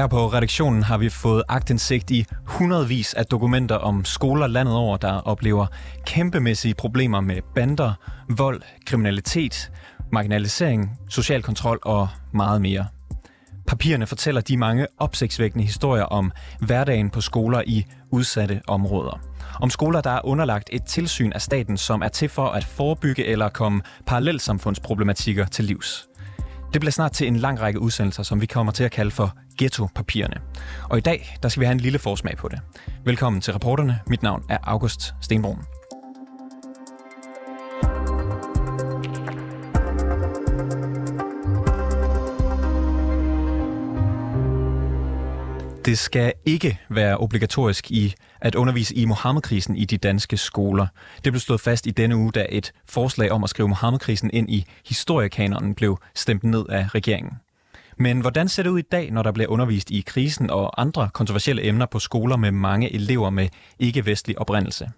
Her på redaktionen har vi fået agtindsigt i hundredvis af dokumenter om skoler landet over, der oplever kæmpemæssige problemer med bander, vold, kriminalitet, marginalisering, social kontrol og meget mere. Papirerne fortæller de mange opsigtsvækkende historier om hverdagen på skoler i udsatte områder. Om skoler, der er underlagt et tilsyn af staten, som er til for at forebygge eller komme parallelsamfundsproblematikker til livs. Det bliver snart til en lang række udsendelser, som vi kommer til at kalde for ghetto-papirerne. Og i dag, der skal vi have en lille forsmag på det. Velkommen til reporterne. Mit navn er August Stenbrun. Det skal ikke være obligatorisk i at undervise i Mohammed-krisen i de danske skoler. Det blev slået fast i denne uge, da et forslag om at skrive Mohammed-krisen ind i historiekanonen blev stemt ned af regeringen. Men hvordan ser det ud i dag, når der bliver undervist i krisen og andre kontroversielle emner på skoler med mange elever med ikke-vestlig oprindelse?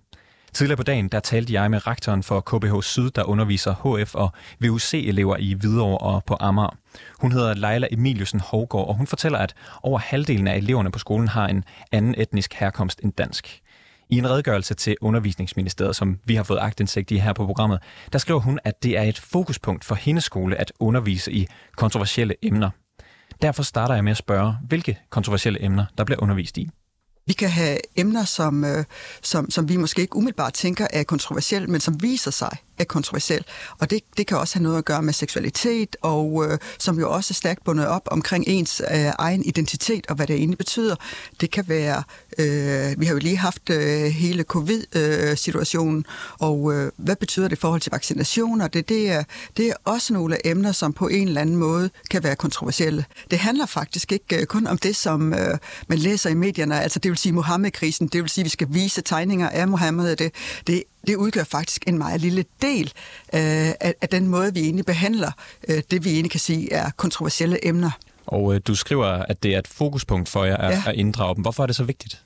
Tidligere på dagen, der talte jeg med rektoren for KBH Syd, der underviser HF og VUC-elever i Hvidovre og på Amager. Hun hedder Leila Emiliusen Hovgaard, og hun fortæller, at over halvdelen af eleverne på skolen har en anden etnisk herkomst end dansk. I en redegørelse til Undervisningsministeriet, som vi har fået agtindsigt i her på programmet, der skriver hun, at det er et fokuspunkt for hendes skole at undervise i kontroversielle emner. Derfor starter jeg med at spørge, hvilke kontroversielle emner, der bliver undervist i. Vi kan have emner, som, øh, som, som vi måske ikke umiddelbart tænker er kontroversielle, men som viser sig er kontroversiel. Og det, det kan også have noget at gøre med seksualitet, og øh, som jo også er stærkt bundet op omkring ens øh, egen identitet og hvad det egentlig betyder. Det kan være, øh, vi har jo lige haft øh, hele covid-situationen, øh, og øh, hvad betyder det i forhold til vaccinationer? Det, det, er, det er også nogle emner, som på en eller anden måde kan være kontroversielle. Det handler faktisk ikke øh, kun om det, som øh, man læser i medierne, altså det vil sige Mohammed-krisen, det vil sige, at vi skal vise tegninger af Mohammed. Det, det det udgør faktisk en meget lille del øh, af, af den måde, vi egentlig behandler øh, det, vi egentlig kan sige er kontroversielle emner. Og øh, du skriver, at det er et fokuspunkt for jer at, ja. at inddrage dem. Hvorfor er det så vigtigt?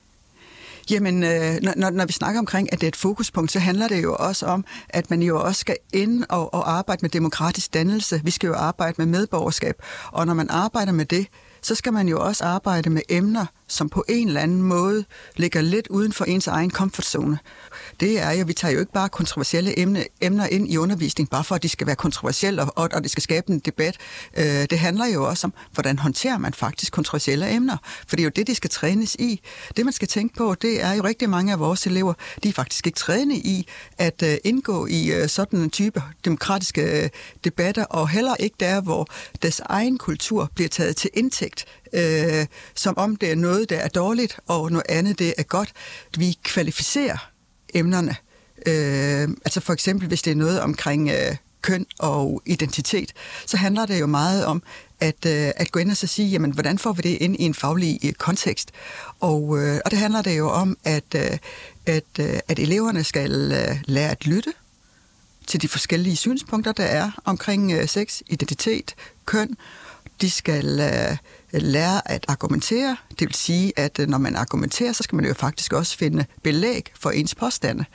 Jamen, øh, når, når vi snakker omkring, at det er et fokuspunkt, så handler det jo også om, at man jo også skal ind og, og arbejde med demokratisk dannelse. Vi skal jo arbejde med medborgerskab. Og når man arbejder med det, så skal man jo også arbejde med emner, som på en eller anden måde ligger lidt uden for ens egen komfortzone. Det er jo, vi tager jo ikke bare kontroversielle emne, emner ind i undervisning, bare for at de skal være kontroversielle, og, og, og det skal skabe en debat. Øh, det handler jo også om, hvordan håndterer man faktisk kontroversielle emner, for det er jo det, de skal trænes i. Det, man skal tænke på, det er jo rigtig mange af vores elever, de er faktisk ikke trænet i at øh, indgå i øh, sådan en type demokratiske øh, debatter, og heller ikke der, hvor deres egen kultur bliver taget til indtægt øh, som om det er noget, der er dårligt, og noget andet, det er godt. Vi kvalificerer emnerne. Øh, altså for eksempel, hvis det er noget omkring øh, køn og identitet, så handler det jo meget om at, øh, at gå ind og så sige, jamen, hvordan får vi det ind i en faglig øh, kontekst? Og, øh, og det handler det jo om, at, øh, at, øh, at eleverne skal øh, lære at lytte til de forskellige synspunkter, der er omkring øh, sex, identitet, køn. De skal øh, lære at argumentere. Det vil sige, at øh, når man argumenterer, så skal man jo faktisk også finde belæg for ens påstande.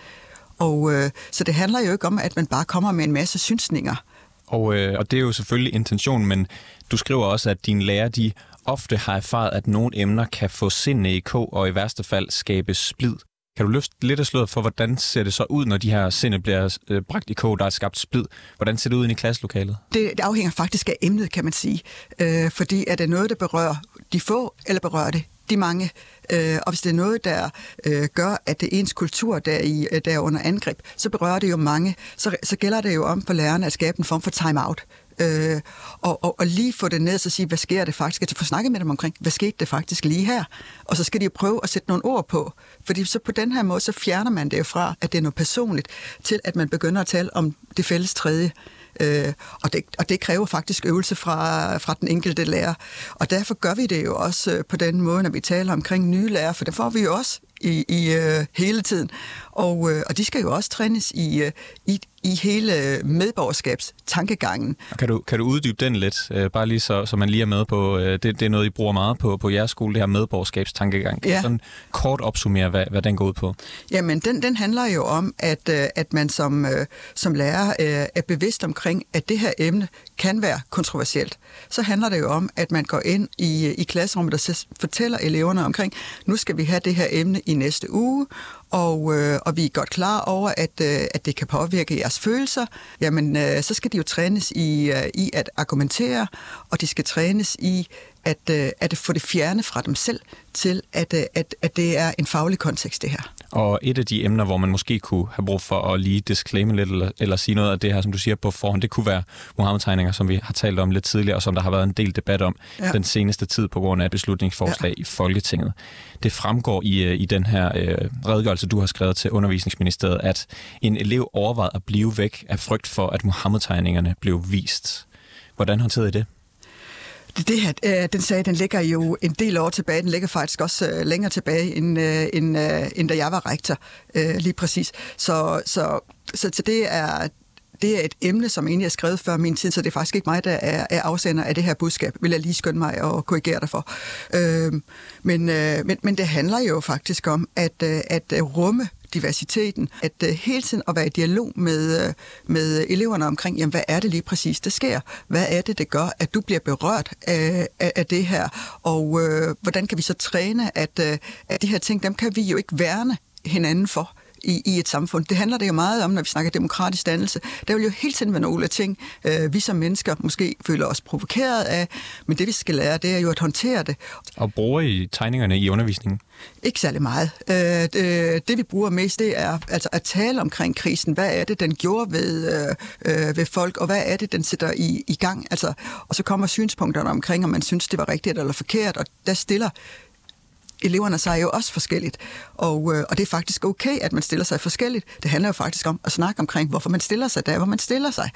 Og øh, så det handler jo ikke om, at man bare kommer med en masse synsninger. Og, øh, og det er jo selvfølgelig intentionen, men du skriver også, at dine lærer, de ofte har erfaret, at nogle emner kan få sindene i kog og i værste fald skabe splid. Kan du løfte lidt af sløret for, hvordan ser det så ud, når de her sinde bliver øh, bragt i kog, der er skabt splid? Hvordan ser det ud i klasselokalet? Det, det afhænger faktisk af emnet, kan man sige. Øh, fordi er det noget, der berører de få, eller berører det de mange? Øh, og hvis det er noget, der øh, gør, at det er ens kultur, der, i, øh, der er under angreb, så berører det jo mange. Så, så gælder det jo om for lærerne at skabe en form for time-out øh, og, og, og lige få det ned og sige, hvad sker det faktisk? At få snakket med dem omkring, hvad skete det faktisk lige her? Og så skal de jo prøve at sætte nogle ord på. Fordi så på den her måde, så fjerner man det jo fra, at det er noget personligt, til at man begynder at tale om det fælles tredje. Øh, og, det, og det kræver faktisk øvelse fra, fra den enkelte lærer. Og derfor gør vi det jo også øh, på den måde, når vi taler omkring nye lærer, for det får vi jo også i, i øh, hele tiden. Og, øh, og de skal jo også trænes i, øh, i, i hele medborgerskabstankegangen. Kan du, kan du uddybe den lidt, øh, bare lige så, så man lige er med på, øh, det, det er noget, I bruger meget på, på jeres skole, det her medborgerskabstankegang. Kan ja. sådan kort opsummere, hvad, hvad den går ud på? Jamen, den, den handler jo om, at, øh, at man som, som lærer er bevidst omkring, at det her emne kan være kontroversielt. Så handler det jo om, at man går ind i, i klasserummet og fortæller eleverne omkring, nu skal vi have det her emne i næste uge, og, øh, og vi er godt klar over, at, øh, at det kan påvirke jeres følelser, jamen øh, så skal de jo trænes i, øh, i at argumentere, og de skal trænes i at, øh, at få det fjerne fra dem selv til, at, øh, at, at det er en faglig kontekst, det her. Og et af de emner, hvor man måske kunne have brug for at lige disclaime lidt, eller, eller sige noget af det her, som du siger på forhånd, det kunne være Mohammed-tegninger, som vi har talt om lidt tidligere, og som der har været en del debat om ja. den seneste tid på grund af et beslutningsforslag ja. i Folketinget. Det fremgår i, øh, i den her øh, redegørelse, du har skrevet til undervisningsministeriet, at en elev overvejede at blive væk af frygt for, at Mohammed-tegningerne blev vist. Hvordan håndterede I det? Det, det her, øh, den sag, den ligger jo en del år tilbage. Den ligger faktisk også øh, længere tilbage, end, øh, end, øh, end da jeg var rektor, øh, lige præcis. Så, så, så, så det er det er et emne, som egentlig er skrevet før min tid, så det er faktisk ikke mig, der er, er afsender af det her budskab, vil jeg lige skynde mig og korrigere dig for. Øh, men, øh, men, men det handler jo faktisk om at, øh, at rumme diversiteten, at øh, hele tiden at være i dialog med, øh, med eleverne omkring, jamen, hvad er det lige præcis, der sker? Hvad er det, det gør, at du bliver berørt af, af, af det her? Og øh, hvordan kan vi så træne, at, øh, at de her ting, dem kan vi jo ikke værne hinanden for i, i et samfund. Det handler det jo meget om, når vi snakker demokratisk dannelse. Der vil jo hele tiden være nogle ting, øh, vi som mennesker måske føler os provokeret af, men det vi skal lære, det er jo at håndtere det. Og bruger I tegningerne i undervisningen? Ikke særlig meget. Øh, det, det vi bruger mest, det er altså at tale omkring krisen. Hvad er det, den gjorde ved, øh, øh, ved folk, og hvad er det, den sætter i, i gang? Altså, og så kommer synspunkterne omkring, om man synes, det var rigtigt eller forkert, og der stiller eleverne sig jo også forskelligt. Og, øh, og det er faktisk okay, at man stiller sig forskelligt. Det handler jo faktisk om at snakke omkring, hvorfor man stiller sig der, hvor man stiller sig.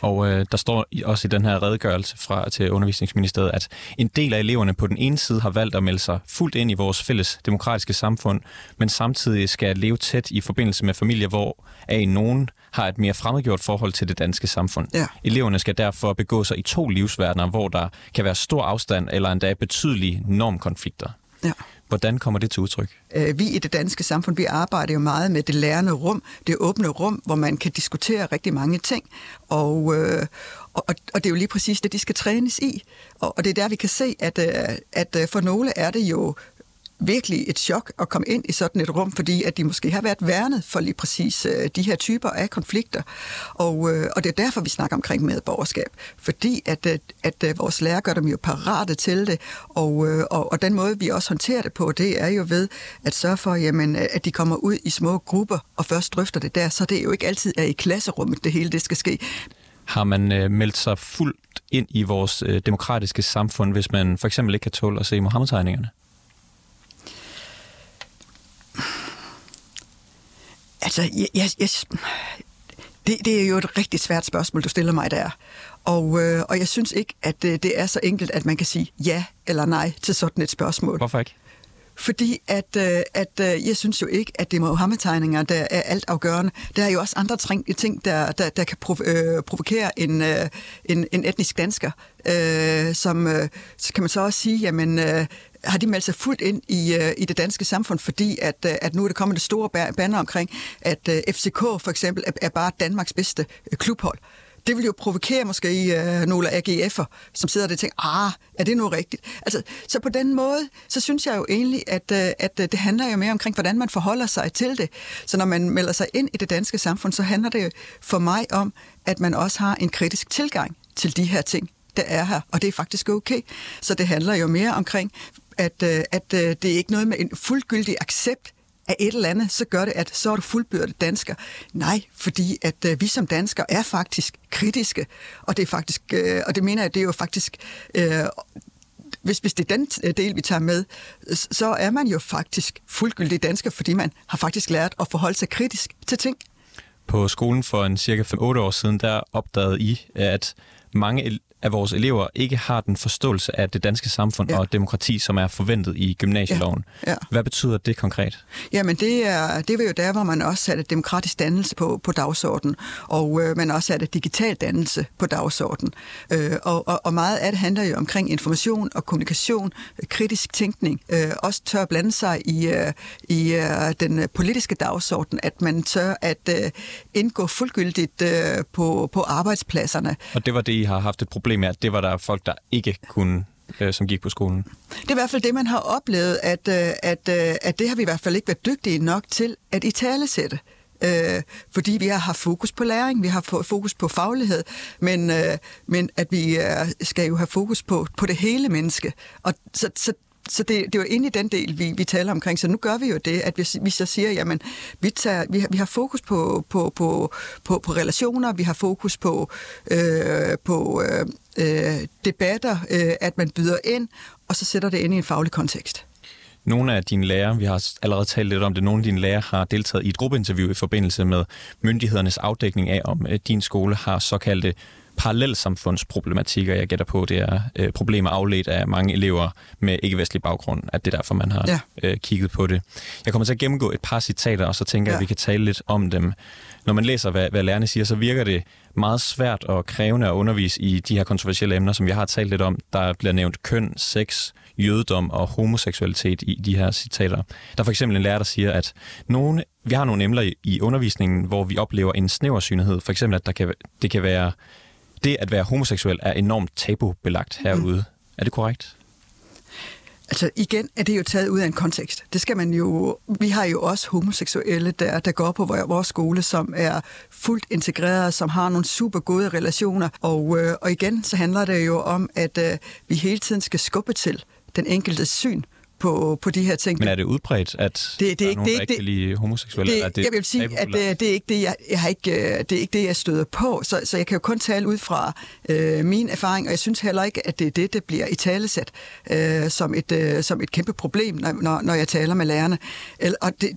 Og øh, der står også i den her redegørelse fra til undervisningsministeriet, at en del af eleverne på den ene side har valgt at melde sig fuldt ind i vores fælles demokratiske samfund, men samtidig skal leve tæt i forbindelse med familier, hvor af nogen har et mere fremmedgjort forhold til det danske samfund. Ja. Eleverne skal derfor begå sig i to livsverdener, hvor der kan være stor afstand eller endda betydelige normkonflikter. Ja. Hvordan kommer det til udtryk? Øh, vi i det danske samfund, vi arbejder jo meget med det lærende rum, det åbne rum, hvor man kan diskutere rigtig mange ting. Og, øh, og, og det er jo lige præcis det, de skal trænes i. Og, og det er der, vi kan se, at, øh, at for nogle er det jo virkelig et chok at komme ind i sådan et rum, fordi at de måske har været værnet for lige præcis øh, de her typer af konflikter. Og, øh, og det er derfor, vi snakker omkring medborgerskab. Fordi at, øh, at, at vores lærer gør dem jo parate til det, og, øh, og, og den måde, vi også håndterer det på, det er jo ved at sørge for, jamen, øh, at de kommer ud i små grupper og først drøfter det der, så det er jo ikke altid er i klasserummet, det hele det skal ske. Har man øh, meldt sig fuldt ind i vores øh, demokratiske samfund, hvis man for eksempel ikke kan tåle at se Mohammed-tegningerne? Altså, jeg, jeg, jeg, det, det er jo et rigtig svært spørgsmål, du stiller mig der. Og, øh, og jeg synes ikke, at det, det er så enkelt, at man kan sige ja eller nej til sådan et spørgsmål. Hvorfor ikke? Fordi at, øh, at øh, jeg synes jo ikke, at det er Mohammed-tegninger, der er alt afgørende. Der er jo også andre ting, der, der, der kan prov- øh, provokere en, øh, en, en etnisk dansker. Øh, som, øh, så kan man så også sige, jamen, øh, har de meldt sig fuldt ind i, øh, i det danske samfund, fordi at, øh, at nu er det kommet det store banner omkring, at øh, FCK for eksempel er, er bare Danmarks bedste øh, klubhold. Det vil jo provokere måske øh, nogle AGF'er, som sidder der og tænker, ah, er det nu rigtigt? Altså, så på den måde, så synes jeg jo egentlig, at, øh, at øh, det handler jo mere omkring, hvordan man forholder sig til det. Så når man melder sig ind i det danske samfund, så handler det for mig om, at man også har en kritisk tilgang til de her ting der er her, og det er faktisk okay. Så det handler jo mere omkring, at, øh, at øh, det er ikke noget med en fuldgyldig accept af et eller andet, så gør det, at så er du fuldbyrdet dansker. Nej, fordi at øh, vi som danskere er faktisk kritiske, og det er faktisk, øh, og det mener jeg, det er jo faktisk, hvis, hvis det er den del, vi tager med, så er man jo faktisk fuldgyldig dansker, fordi man har faktisk lært at forholde sig kritisk til ting. På skolen for en cirka 5-8 år siden, der opdagede I, at mange at vores elever ikke har den forståelse af det danske samfund ja. og demokrati, som er forventet i gymnasieloven. Ja. Ja. Hvad betyder det konkret? Jamen det er, det er jo der, hvor man også satte demokratisk dannelse på, på dagsordenen, og øh, man også satte digital dannelse på dagsordenen. Øh, og, og, og meget af det handler jo omkring information og kommunikation, kritisk tænkning, øh, også tør blande sig i, øh, i øh, den politiske dagsorden, at man tør at øh, indgå fuldgyldigt øh, på, på arbejdspladserne. Og det var det, I har haft et problem med, at det var der folk, der ikke kunne øh, som gik på skolen. Det er i hvert fald det, man har oplevet, at, øh, at, øh, at det har vi i hvert fald ikke været dygtige nok til at i tale sætte. Øh, fordi vi har haft fokus på læring, vi har fokus på faglighed, men, øh, men at vi øh, skal jo have fokus på, på det hele menneske. Og så, så så det, det var inde i den del, vi, vi taler omkring. Så nu gør vi jo det, at vi, vi så siger, jamen, vi, tager, vi, har, vi har fokus på, på, på, på, på relationer, vi har fokus på, øh, på øh, øh, debatter, øh, at man byder ind, og så sætter det ind i en faglig kontekst. Nogle af dine lærere, vi har allerede talt lidt om det, nogle af dine lærere har deltaget i et gruppeinterview i forbindelse med myndighedernes afdækning af, om øh, din skole har såkaldte parallelsamfundsproblematikker, jeg gætter på, det er øh, problemer afledt af mange elever med ikke-vestlig baggrund, at det er derfor, man har ja. øh, kigget på det. Jeg kommer til at gennemgå et par citater, og så tænker jeg, ja. at vi kan tale lidt om dem. Når man læser, hvad, hvad lærerne siger, så virker det meget svært og krævende at undervise i de her kontroversielle emner, som vi har talt lidt om. Der bliver nævnt køn, sex, jødedom og homoseksualitet i de her citater. Der er for eksempel en lærer, der siger, at nogle, vi har nogle emner i, undervisningen, hvor vi oplever en snæversynlighed. For eksempel, at der kan, det kan være det at være homoseksuel er enormt tabubelagt herude. Mm. Er det korrekt? Altså igen er det jo taget ud af en kontekst. Det skal man jo. Vi har jo også homoseksuelle, der, der går på vores skole, som er fuldt integreret, som har nogle super gode relationer. Og, øh, og igen, så handler det jo om, at øh, vi hele tiden skal skubbe til den enkelte syn på, på de her ting. Men er det udbredt, at det, det, der er nogen, det, der ikke lide homoseksuelle? Det, er det, jeg vil sige, at det, det, er ikke det, jeg, jeg har ikke, øh, det er ikke det, jeg støder på, så, så jeg kan jo kun tale ud fra øh, min erfaring, og jeg synes heller ikke, at det er det, der bliver i talesat øh, som, et, øh, som et kæmpe problem, når, når jeg taler med lærerne. Og det,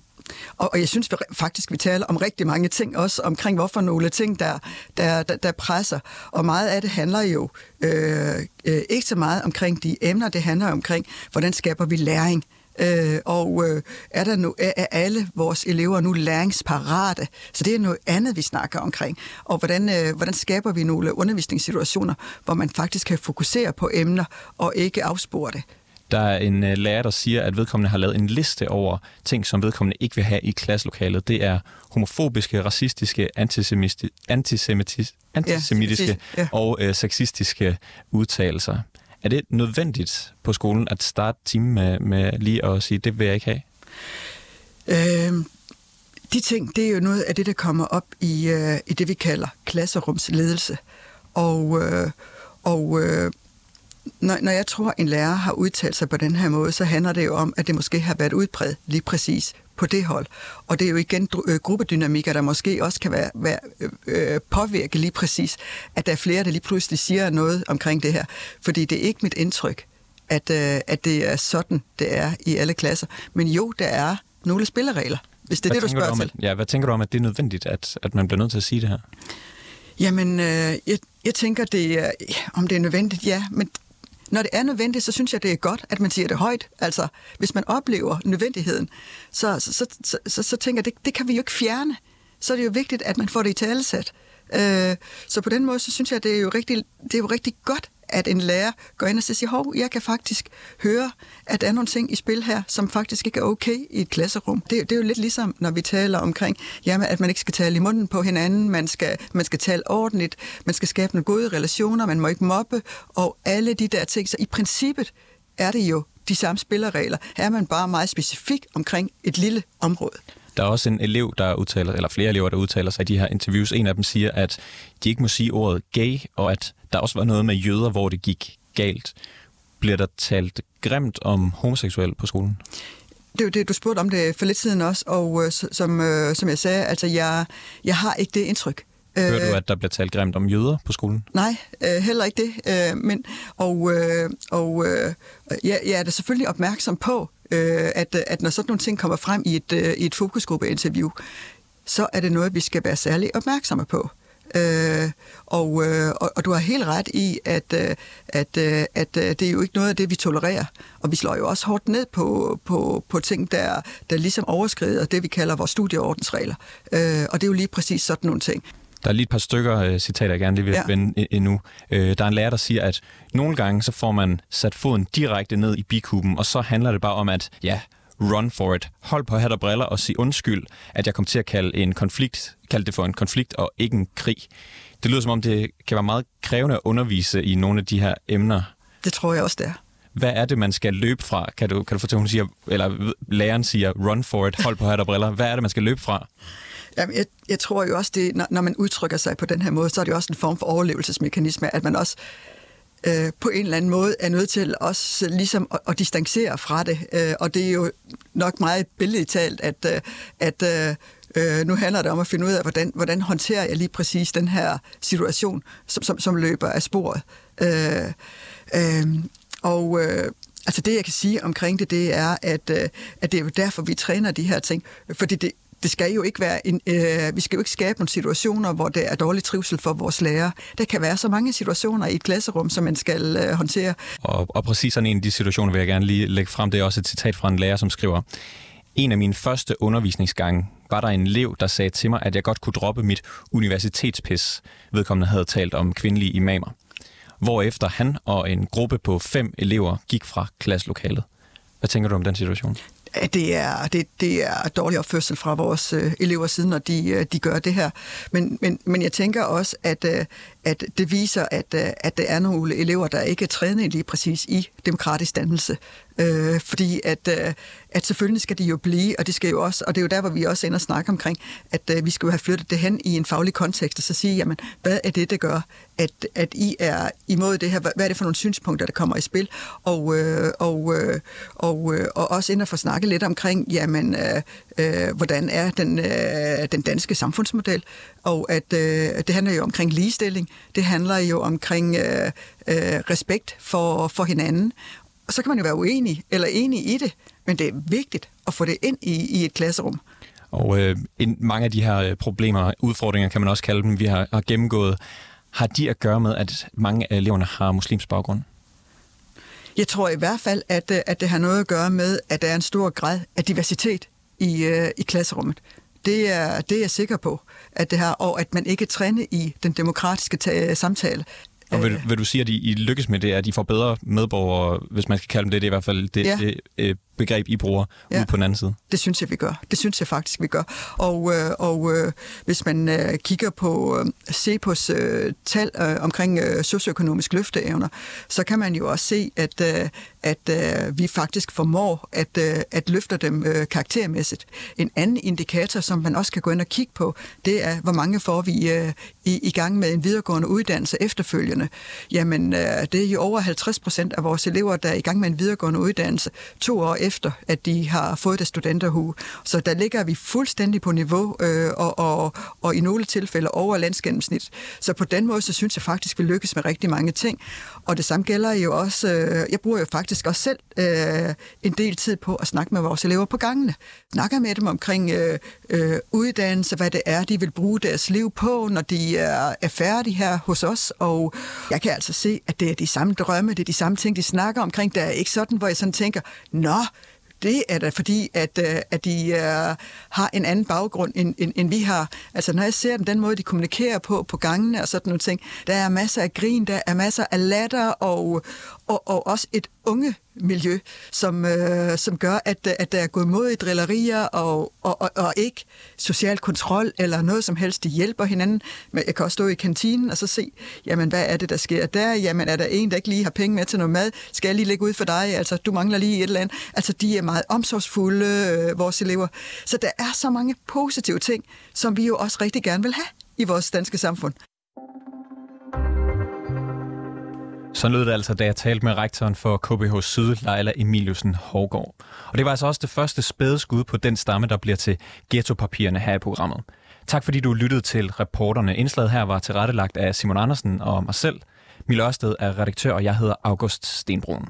og, og jeg synes vi, faktisk, vi taler om rigtig mange ting, også omkring hvorfor nogle ting, der, der, der, der presser. Og meget af det handler jo øh, øh, ikke så meget omkring de emner, det handler omkring, hvordan skaber vi læring. Øh, og øh, er, der nu, er, er alle vores elever nu læringsparate? Så det er noget andet, vi snakker omkring. Og hvordan, øh, hvordan skaber vi nogle undervisningssituationer, hvor man faktisk kan fokusere på emner og ikke afspore det? Der er en uh, lærer, der siger, at vedkommende har lavet en liste over ting, som vedkommende ikke vil have i klasselokalet. Det er homofobiske, racistiske, antisemitiske, antisemitiske ja, ja. og uh, sexistiske udtalelser. Er det nødvendigt på skolen at starte timen med, med lige at sige, det vil jeg ikke have? Øhm, de ting, det er jo noget af det, der kommer op i, uh, i det, vi kalder klasserumsledelse. Og, uh, og uh, når, når jeg tror, en lærer har udtalt sig på den her måde, så handler det jo om, at det måske har været udbredt lige præcis på det hold. Og det er jo igen øh, gruppedynamikker, der måske også kan være, være øh, påvirke lige præcis, at der er flere, der lige pludselig siger noget omkring det her. Fordi det er ikke mit indtryk, at, øh, at det er sådan, det er i alle klasser. Men jo, der er nogle spilleregler, hvis det er hvad det, du spørger du om, til. At, ja, hvad tænker du om, at det er nødvendigt, at, at man bliver nødt til at sige det her? Jamen, øh, jeg, jeg tænker, det er, om det er nødvendigt, ja, men når det er nødvendigt, så synes jeg, det er godt, at man siger det højt. Altså, hvis man oplever nødvendigheden, så, så, så, så, så, så tænker jeg, det, det kan vi jo ikke fjerne. Så er det jo vigtigt, at man får det i talesæt. Øh, så på den måde, så synes jeg, det er jo rigtig, det er jo rigtig godt, at en lærer går ind og siger, hov, jeg kan faktisk høre, at der er nogle ting i spil her, som faktisk ikke er okay i et klasserum. Det, det er jo lidt ligesom, når vi taler omkring, jamen, at man ikke skal tale i munden på hinanden, man skal, man skal tale ordentligt, man skal skabe nogle gode relationer, man må ikke mobbe, og alle de der ting. Så i princippet er det jo de samme spilleregler. Her er man bare meget specifik omkring et lille område. Der er også en elev, der udtaler, eller flere elever, der udtaler sig i de her interviews. En af dem siger, at de ikke må sige ordet gay, og at der også var noget med jøder, hvor det gik galt. Bliver der talt grimt om homoseksuel på skolen? Det er jo det, du spurgte om det for lidt siden også, og øh, som, øh, som jeg sagde, altså jeg, jeg har ikke det indtryk. Hører du, øh, at der bliver talt grimt om jøder på skolen? Nej, øh, heller ikke det. Øh, men, og øh, og øh, jeg, jeg er da selvfølgelig opmærksom på, øh, at, at når sådan nogle ting kommer frem i et, øh, i et fokusgruppeinterview, så er det noget, vi skal være særlig opmærksomme på. Øh, og, øh, og, og du har helt ret i, at, øh, at, øh, at øh, det er jo ikke noget af det, vi tolererer. Og vi slår jo også hårdt ned på, på, på ting, der, der ligesom overskrider det, vi kalder vores studieordensregler. Øh, og det er jo lige præcis sådan nogle ting. Der er lige et par stykker uh, citater, jeg gerne lige vil ja. vende endnu. Uh, der er en lærer, der siger, at nogle gange så får man sat foden direkte ned i bikuben, og så handler det bare om, at ja, run for it. Hold på hat og briller og sig undskyld, at jeg kom til at kalde en konflikt, kalde det for en konflikt og ikke en krig. Det lyder som om, det kan være meget krævende at undervise i nogle af de her emner. Det tror jeg også, det er. Hvad er det, man skal løbe fra? Kan du, kan du fortælle, hun siger, eller læreren siger, run for it, hold på hat og briller. Hvad er det, man skal løbe fra? Jamen, jeg, jeg tror jo også, det, når, når man udtrykker sig på den her måde, så er det også en form for overlevelsesmekanisme, at man også øh, på en eller anden måde er nødt til også ligesom at, at distancere fra det. Øh, og det er jo nok meget billigt talt, at, øh, at øh, øh, nu handler det om at finde ud af, hvordan, hvordan håndterer jeg lige præcis den her situation, som, som, som løber af sporet. Øh, øh, og øh, altså det, jeg kan sige omkring det, det er, at, øh, at det er jo derfor, vi træner de her ting. Fordi det, det skal jo ikke være en, øh, vi skal jo ikke skabe nogle situationer, hvor der er dårlig trivsel for vores lærere. Der kan være så mange situationer i et klasserum, som man skal øh, håndtere. Og, og præcis sådan en af de situationer vil jeg gerne lige lægge frem. Det er også et citat fra en lærer, som skriver, en af mine første undervisningsgange var der en elev, der sagde til mig, at jeg godt kunne droppe mit universitetspis. Vedkommende havde talt om kvindelige imamer. Hvorefter han og en gruppe på fem elever gik fra klasselokalet. Hvad tænker du om den situation? At det er, det, det er dårlig opførsel fra vores øh, elever siden, når de, øh, de gør det her. Men, men, men jeg tænker også, at, øh, at det viser, at, øh, at der er nogle elever, der ikke er trænet lige præcis i demokratisk dannelse. Øh, fordi at, øh, at selvfølgelig skal de jo blive, og det skal jo også, og det er jo der, hvor vi også ender og snakke omkring, at øh, vi skal jo have flyttet det hen i en faglig kontekst, og så sige, jamen, hvad er det, der gør, at, at I er imod det her? Hvad er det for nogle synspunkter, der kommer i spil? Og, øh, og, øh, og, øh, og også ind og få snakket lidt omkring, jamen, øh, øh, hvordan er den, øh, den danske samfundsmodel? Og at øh, det handler jo omkring ligestilling, det handler jo omkring øh, øh, respekt for, for hinanden, og så kan man jo være uenig eller enig i det, men det er vigtigt at få det ind i, i et klasserum. Og øh, en, mange af de her øh, problemer, udfordringer kan man også kalde dem, vi har, har gennemgået, har de at gøre med, at mange af eleverne har muslims baggrund? Jeg tror i hvert fald, at, øh, at det har noget at gøre med, at der er en stor grad af diversitet i, øh, i klasserummet. Det er, det er jeg sikker på, at det her, og at man ikke træner i den demokratiske samtale. Og vil, vil du sige, at I, I lykkes med det, at I får bedre medborgere, hvis man skal kalde dem det, det er i hvert fald det, ja. det øh, begreb, I bruger ja. ude på den anden side? Det synes jeg, vi gør. Det synes jeg faktisk, vi gør. Og, øh, og øh, hvis man øh, kigger på øh, CEPOS øh, tal øh, omkring øh, socioøkonomisk løfteevner, så kan man jo også se, at, øh, at øh, vi faktisk formår at, øh, at løfte dem øh, karaktermæssigt. En anden indikator, som man også kan gå ind og kigge på, det er, hvor mange får vi øh, i, i gang med en videregående uddannelse efterfølgende. Jamen, øh, det er jo over 50 procent af vores elever, der er i gang med en videregående uddannelse to år efter, at de har fået det studenterhue. Så der ligger vi fuldstændig på niveau, øh, og, og, og i nogle tilfælde over landsgennemsnit. Så på den måde, så synes jeg faktisk, vi lykkes med rigtig mange ting. Og det samme gælder jo også, øh, jeg bruger jo faktisk også selv øh, en del tid på at snakke med vores elever på gangene. Snakker med dem omkring øh, øh, uddannelse, hvad det er, de vil bruge deres liv på, når de er, er færdige her hos os. Og jeg kan altså se, at det er de samme drømme, det er de samme ting, de snakker omkring. Der er ikke sådan, hvor jeg sådan tænker, nå, det er da fordi, at, øh, at de uh, har en anden baggrund, end, end, end vi har. Altså, når jeg ser dem, den måde, de kommunikerer på, på gangene og sådan nogle ting, der er masser af grin, der er masser af latter og, og, og også et unge miljø, som, øh, som gør, at, at der er gået mod i drillerier og, og, og, og ikke social kontrol eller noget som helst. De hjælper hinanden. Men jeg kan også stå i kantinen og så se, jamen hvad er det, der sker der? Jamen er der en, der ikke lige har penge med til noget mad? Skal jeg lige lægge ud for dig? Altså du mangler lige et eller andet. Altså de er meget omsorgsfulde, øh, vores elever. Så der er så mange positive ting, som vi jo også rigtig gerne vil have i vores danske samfund. Så lød det altså, da jeg talte med rektoren for KBH Syd, Leila Emiliusen Hårgaard. Og det var altså også det første spæde skud på den stamme, der bliver til ghettopapirerne her i programmet. Tak fordi du lyttede til reporterne. Indslaget her var tilrettelagt af Simon Andersen og mig selv. Mille Ørsted er redaktør, og jeg hedder August Stenbrun.